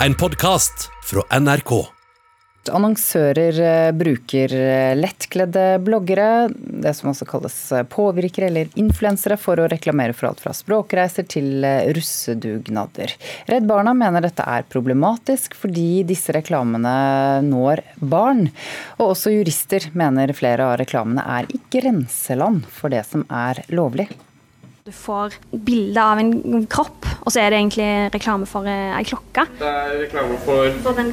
En podkast fra NRK. Annonsører eh, bruker eh, lettkledde bloggere, det som også kalles eh, påvirkere eller influensere, for å reklamere for alt fra språkreiser til russedugnader. Redd Barna mener dette er problematisk fordi disse reklamene når barn. Og også jurister mener flere av reklamene er i grenseland for det som er lovlig. Du får bilde av en kropp, og så er det egentlig reklame for ei klokke. Det er reklame for For den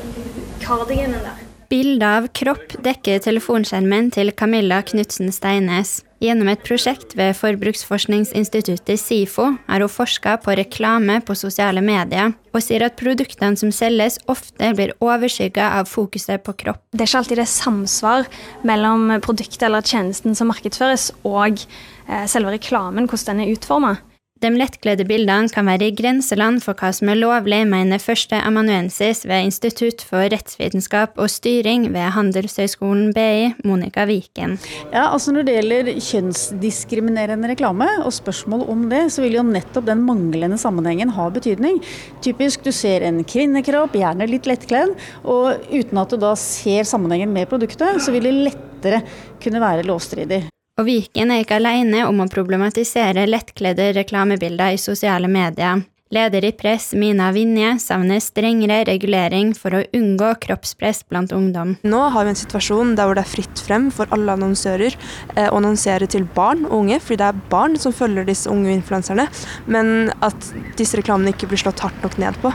kardiganen der. Bildet av kropp dekker telefonskjermen til Camilla Knutsen Steines. Gjennom et prosjekt ved Forbruksforskningsinstituttet SIFO har hun forska på reklame på sosiale medier, og sier at produktene som selges ofte blir overskygga av fokuset på kropp. Det er ikke alltid det er samsvar mellom produktet eller tjenesten som markedsføres, og eh, selve reklamen, hvordan den er utforma. De lettkledde bildene kan være i grenseland for hva som er lovlig, mener førsteamanuensis ved Institutt for rettsvitenskap og styring ved Handelshøyskolen BI, Monica Viken. Ja, altså Når det gjelder kjønnsdiskriminerende reklame og spørsmål om det, så vil jo nettopp den manglende sammenhengen ha betydning. Typisk du ser en kvinnekropp, gjerne litt lettkledd, og uten at du da ser sammenhengen med produktet, så vil det lettere kunne være lovstridig. Og Viken er ikke alene om å problematisere lettkledde reklamebilder i sosiale medier. Leder i Press, Mina Vinje, savner strengere regulering for å unngå kroppspress blant ungdom. Nå har vi en situasjon der hvor det er fritt frem for alle annonsører eh, å annonsere til barn og unge, fordi det er barn som følger disse unge influenserne, men at disse reklamene ikke blir slått hardt nok ned på.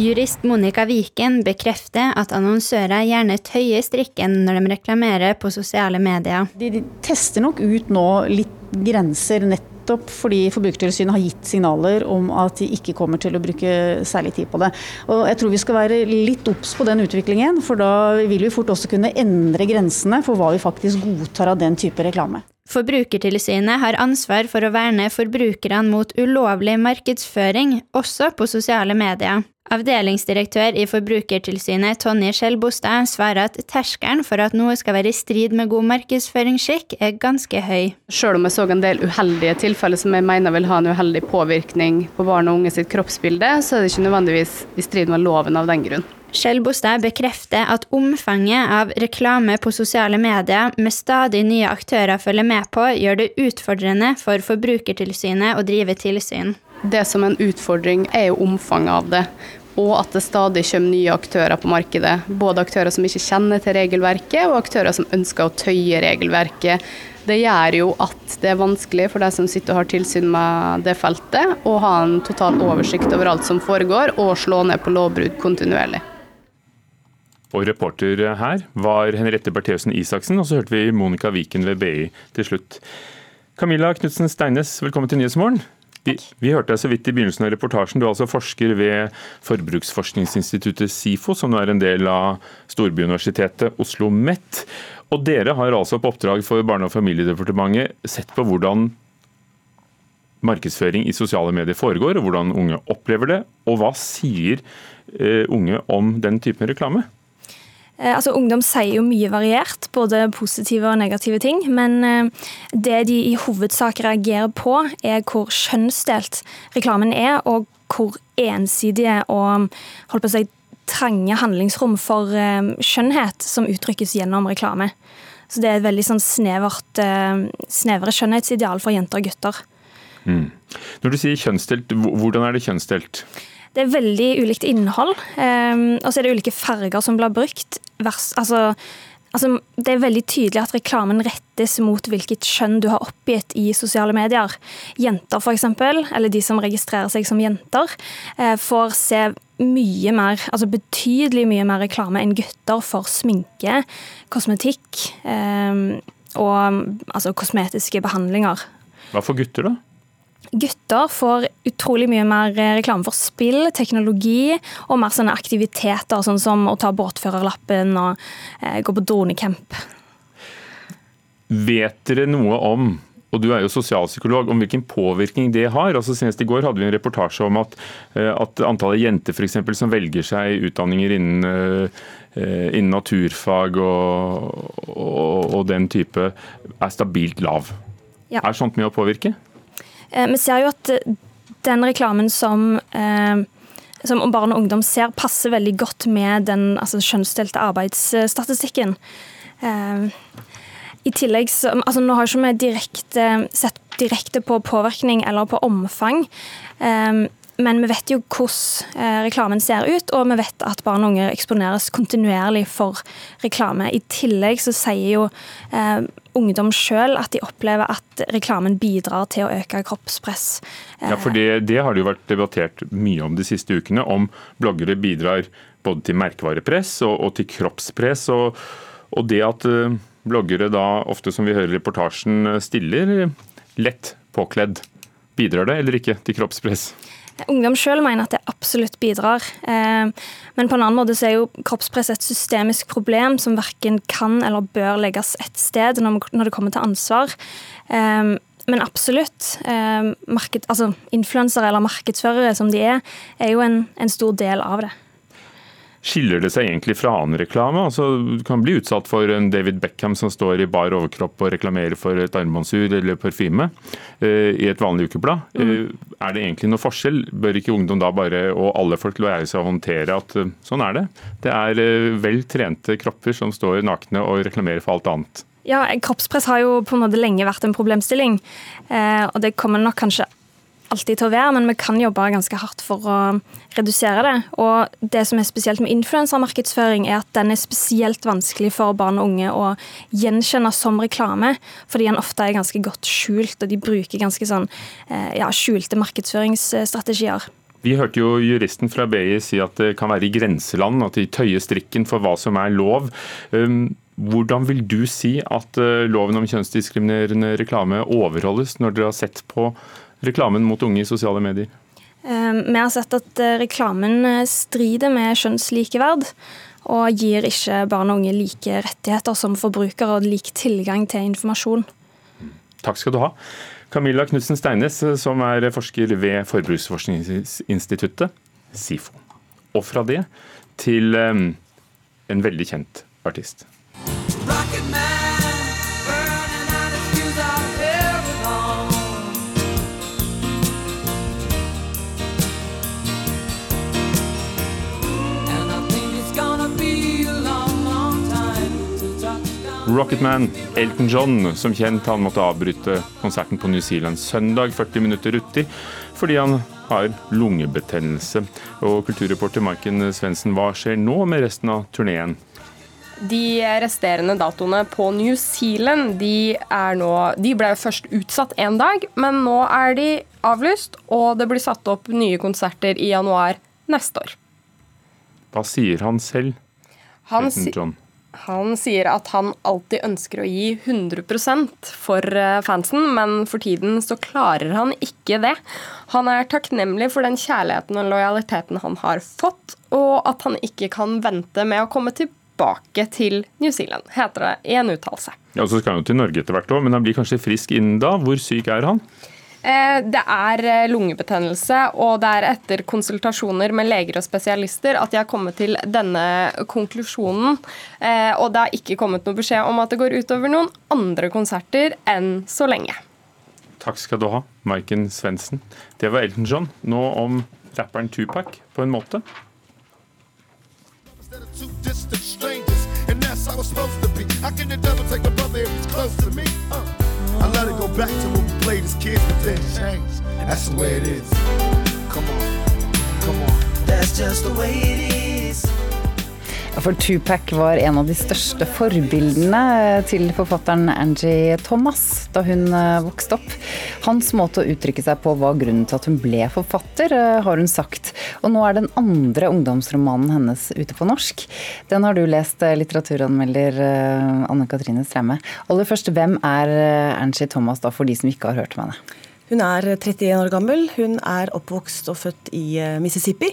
Jurist Monica Viken bekrefter at annonsører gjerne tøyer strikken når de reklamerer på sosiale medier. De, tester nok ut nå litt grenser nettopp fordi Forbrukertilsynet har gitt signaler om at de ikke kommer til å bruke særlig tid på det. Og jeg tror vi skal være litt obs på den utviklingen, for da vil vi fort også kunne endre grensene for hva vi faktisk godtar av den type reklame. Forbrukertilsynet har ansvar for å verne forbrukerne mot ulovlig markedsføring, også på sosiale medier. Avdelingsdirektør i Forbrukertilsynet Tonje Skjellbostad svarer at terskelen for at noe skal være i strid med god markedsføringsskikk, er ganske høy. Selv om jeg så en del uheldige tilfeller som jeg mener vil ha en uheldig påvirkning på barn og unge sitt kroppsbilde, så er det ikke nødvendigvis i strid med loven av den grunn. Skjellbostad bekrefter at omfanget av reklame på sosiale medier med stadig nye aktører følger med på, gjør det utfordrende for Forbrukertilsynet å drive tilsyn. Det som er en utfordring, er jo omfanget av det. Og at det stadig kommer nye aktører på markedet. Både aktører som ikke kjenner til regelverket, og aktører som ønsker å tøye regelverket. Det gjør jo at det er vanskelig for de som sitter og har tilsyn med det feltet, å ha en total oversikt over alt som foregår, og slå ned på lovbrudd kontinuerlig. Og reporter her var Henriette Bertheussen Isaksen, og så hørte vi Monica Viken ved BI til slutt. Camilla Knutsen Steines, velkommen til Nyhetsmorgen. Vi, vi, hørte deg så vidt i begynnelsen av reportasjen. Du er altså forsker ved Forbruksforskningsinstituttet SIFO, som nå er en del av storbyuniversitetet Oslo OsloMet. Og dere har altså på oppdrag for Barne- og familiedepartementet sett på hvordan markedsføring i sosiale medier foregår, og hvordan unge opplever det. Og hva sier uh, unge om den typen reklame? Eh, altså, ungdom sier jo mye variert, både positive og negative ting. Men eh, det de i hovedsak reagerer på, er hvor kjønnsdelt reklamen er, og hvor ensidige og holdt på å si, trange handlingsrom for eh, skjønnhet som uttrykkes gjennom reklame. Så det er et veldig sånn snevert, snevere skjønnhetsideal for jenter og gutter. Mm. Når du sier kjønnsdelt, hvordan er det kjønnsdelt? Det er veldig ulikt innhold, um, og så er det ulike farger som blir brukt. Altså, altså, det er veldig tydelig at reklamen rettes mot hvilket kjønn du har oppgitt i sosiale medier. Jenter f.eks., eller de som registrerer seg som jenter, uh, får se mye mer, altså betydelig mye mer reklame enn gutter for sminke, kosmetikk um, og altså, kosmetiske behandlinger. Hva for gutter, da? Gutter får utrolig mye mer eh, reklame for spill, teknologi og mer sånne aktiviteter, sånn som å ta båtførerlappen og eh, gå på dronecamp. Vet dere noe om og du er jo sosialpsykolog, om hvilken påvirkning det har. Altså Senest i går hadde vi en reportasje om at, eh, at antallet jenter for eksempel, som velger seg utdanninger innen, eh, innen naturfag og, og, og, den type, er stabilt lav. Ja. Er sånt med å påvirke? Eh, vi ser jo at den reklamen som eh, som barn og ungdom ser, passer veldig godt med den altså, kjønnsdelte arbeidsstatistikken. I tillegg så, altså Nå har ikke vi direkte, sett direkte på påvirkning eller på omfang. Men vi vet jo hvordan eh, reklamen ser ut, og vi vet at barn og unge eksponeres kontinuerlig for reklame. I tillegg så sier jo eh, ungdom sjøl at de opplever at reklamen bidrar til å øke kroppspress. Ja, for det, det har det jo vært debattert mye om de siste ukene, om bloggere bidrar både til merkevarepress og, og til kroppspress. Og, og, det at uh, bloggere da ofte, som vi hører i reportasjen, stiller lett påkledd. Bidrar det eller ikke til kroppspress? Ungdom sjøl mener at det absolutt bidrar. Eh, men på en annen måte så er jo kroppspress et systemisk problem som verken kan eller bør legges et sted når det kommer til ansvar. Eh, men absolutt. Eh, marked, altså Influensere eller markedsførere som de er, er jo en, en stor del av det. Skiller det seg egentlig fra annen reklame? Altså, du kan bli utsatt for en David Beckham som står i bar overkropp og reklamerer for et armbåndsur eller parfyme uh, i et vanlig ukeblad. Mm. Uh, er det egentlig noe forskjell? Bør ikke ungdom da bare, og alle folk, lære seg å håndtere at uh, sånn er det? Det er eh, vel trente kropper som står nakne og reklamerer for alt annet. Ja, Kroppspress har jo på en måte lenge vært en problemstilling. Eh, og det kommer nok kanskje alltid til å være, men vi kan jobbe ganske hardt for å redusere det. Og det som er spesielt med influensermarkedsføring, er at den er spesielt vanskelig for barn og unge å gjenkjenne som reklame, fordi den ofte er ganske godt skjult, og de bruker ganske sånn eh, ja, skjulte markedsføringsstrategier. Vi hørte jo juristen fra BI si at det kan være i grenseland, at de tøyer strikken for hva som er lov. Um, hvordan vil du si at uh, loven om kjønnsdiskriminerende reklame overholdes, når dere har sett på reklamen mot unge i sosiale medier? Eh, vi har sett at eh, reklamen eh, strider med kjønnslikeverd. Og gir ikke barn og unge like rettigheter som forbrukere og lik tilgang til informasjon. Takk skal du ha. Camilla Knutsen Steines, som er forsker ved Forbruksforskningsinstituttet, SIFO. Og fra det til en veldig kjent artist. Rocketman, Elton John, som kjent, han måtte avbryte konserten på New Zealand søndag 40 minutter uti fordi han har lungebetennelse. Og kulturreporter Maiken Svendsen, hva skjer nå med resten av turneen? De resterende datoene på New Zealand de, nå, de ble først utsatt én dag, men nå er de avlyst, og det blir satt opp nye konserter i januar neste år. Hva sier han selv? Han, Elton John? Han sier at han alltid ønsker å gi 100 for eh, fansen, men for tiden så klarer han ikke det. Han er takknemlig for den kjærligheten og lojaliteten han har fått, og at han ikke kan vente med å komme tilbake til New Zealand, heter det i en uttalelse. Ja, så skal han jo til Norge etter hvert òg, men han blir kanskje frisk innen da. Hvor syk er han? Eh, det er eh, lungebetennelse, og det er etter konsultasjoner med leger og spesialister at jeg har kommet til denne konklusjonen. Eh, og det har ikke kommet noe beskjed om at det går utover noen andre konserter enn så lenge. Takk skal du ha, Maiken Svendsen. Det var Elton John. Nå om rapperen Tupac, på en måte. I can the devil take a brother if he's close to me. Uh. I let it go back to when we played as kids, but then changed. That's the way it is. Come on, come on. That's just the way it is. For Tupac var en av de største forbildene til forfatteren Angie Thomas da hun eh, vokste opp. Hans måte å uttrykke seg på var grunnen til at hun ble forfatter, eh, har hun sagt. Og nå er den andre ungdomsromanen hennes ute på norsk. Den har du lest, eh, litteraturanmelder Anne Katrine Stremme. Aller først, hvem er Angie Thomas da, for de som ikke har hørt om henne? Hun er 31 år gammel. Hun er oppvokst og født i Mississippi.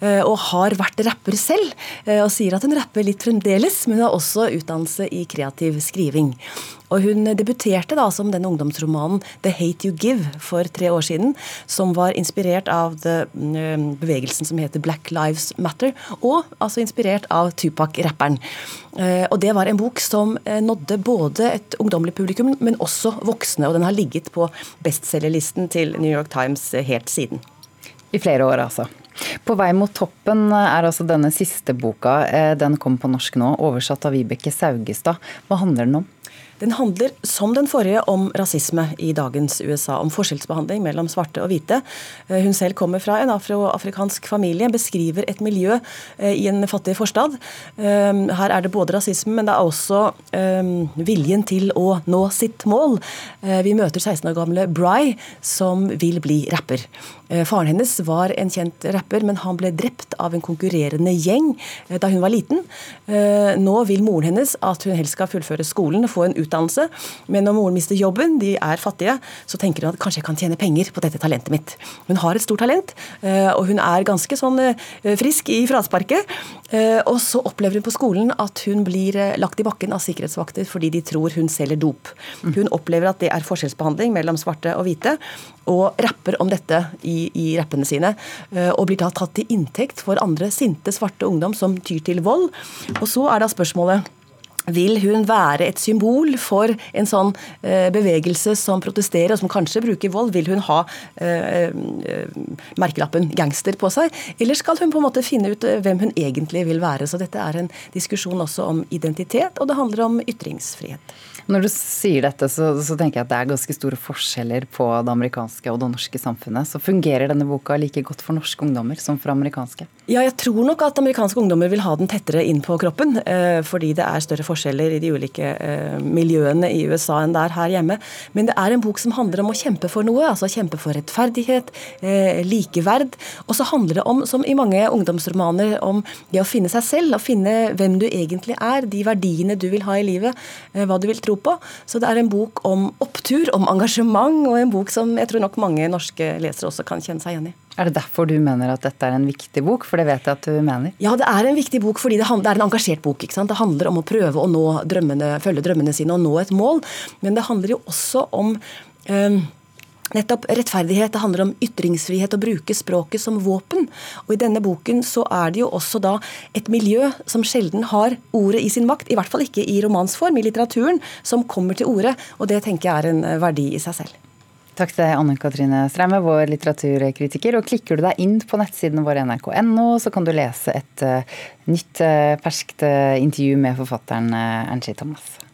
Og har vært rapper selv. Og sier at hun rapper litt fremdeles, men hun har også utdannelse i kreativ skriving. Og hun debuterte da som denne ungdomsromanen 'The Hate You Give' for tre år siden, som var inspirert av det, mm, bevegelsen som heter Black Lives Matter, og altså inspirert av Tupac-rapperen. Eh, og det var en bok som eh, nådde både et ungdommelig publikum, men også voksne, og den har ligget på bestselgerlisten til New York Times eh, helt siden. I flere år, altså? På vei mot toppen er altså denne siste boka. Den kom på norsk nå, oversatt av Vibeke Saugestad. Hva handler den om? Den handler, som den forrige, om rasisme i dagens USA. Om forskjellsbehandling mellom svarte og hvite. Eh, hun selv kommer fra en afroafrikansk familie, beskriver et miljø eh, i en fattig forstad. Eh, her er det både rasisme, men det er også viljen til å nå sitt mål. Vi møter 16 år gamle Bry, som vil bli rapper. Faren hennes var en kjent rapper, men han ble drept av en konkurrerende gjeng da hun var liten. Nå vil moren hennes at hun helst skal fullføre skolen, få en utdannelse utdannelse. Men når moren mister jobben, de er fattige, så tenker hun at kanskje jeg kan tjene penger på dette talentet mitt. Hun har et stort talent, eh, og hun er ganske sånn eh, frisk i frasparket. Eh, og så opplever hun på skolen at hun blir lagt i bakken av sikkerhetsvakter fordi de tror hun selger dop. Mm. Hun opplever at det er forskjellsbehandling mellom svarte og hvite, og rapper om dette i, i rappene sine. Og blir da tatt til inntekt for andre sinte, svarte ungdom som tyr til vold. Og så er da spørsmålet vil hun være et symbol for en sånn eh, bevegelse som protesterer, og som kanskje bruker vold? Vil hun ha eh, eh, merkelappen gangster på seg? Eller skal hun på en måte finne ut eh, hvem hun egentlig vil være? Så dette er en diskusjon også om identitet, og det handler om ytringsfrihet. Når du sier dette, så, så, tenker jeg at det er ganske store forskjeller på det amerikanske og det norske samfunnet. Så fungerer denne boka like godt for norske ungdommer som for amerikanske? Ja, jeg tror nok at amerikanske ungdommer vil ha den tettere inn på kroppen. Eh, fordi det er større forskjeller i de ulike eh, miljøene i USA enn det er her hjemme. Men det er en bok som handler om å kjempe for noe. Altså kjempe for rettferdighet, eh, likeverd. Og så handler det om, som i mange ungdomsromaner, om det å finne seg selv. Å finne hvem du egentlig er. De verdiene du vil ha i livet. Hva du vil tro på. Så det er en bok om opptur, om engasjement, og en bok som jeg tror nok mange norske lesere også kan kjenne seg igjen i. Er det derfor du mener at dette er en viktig bok? For det vet jeg at du mener. Ja, det er en viktig bok fordi det, er en engasjert bok. ikke sant? Det handler om å prøve å nå drømmene, følge drømmene sine og nå et mål. Men det handler jo også om um, Nettopp rettferdighet. Det handler om ytringsfrihet, å bruke språket som våpen. Og I denne boken så er det jo også da et miljø som sjelden har ordet i sin makt, i hvert fall ikke i romansform, i litteraturen, som kommer til orde. Og det tenker jeg er en verdi i seg selv. Takk til Anne Katrine Streime, vår litteraturkritiker. Og klikker du deg inn på nettsiden vår nrk.no, så kan du lese et uh, nytt, uh, ferskt intervju med forfatteren Ernst Thomas.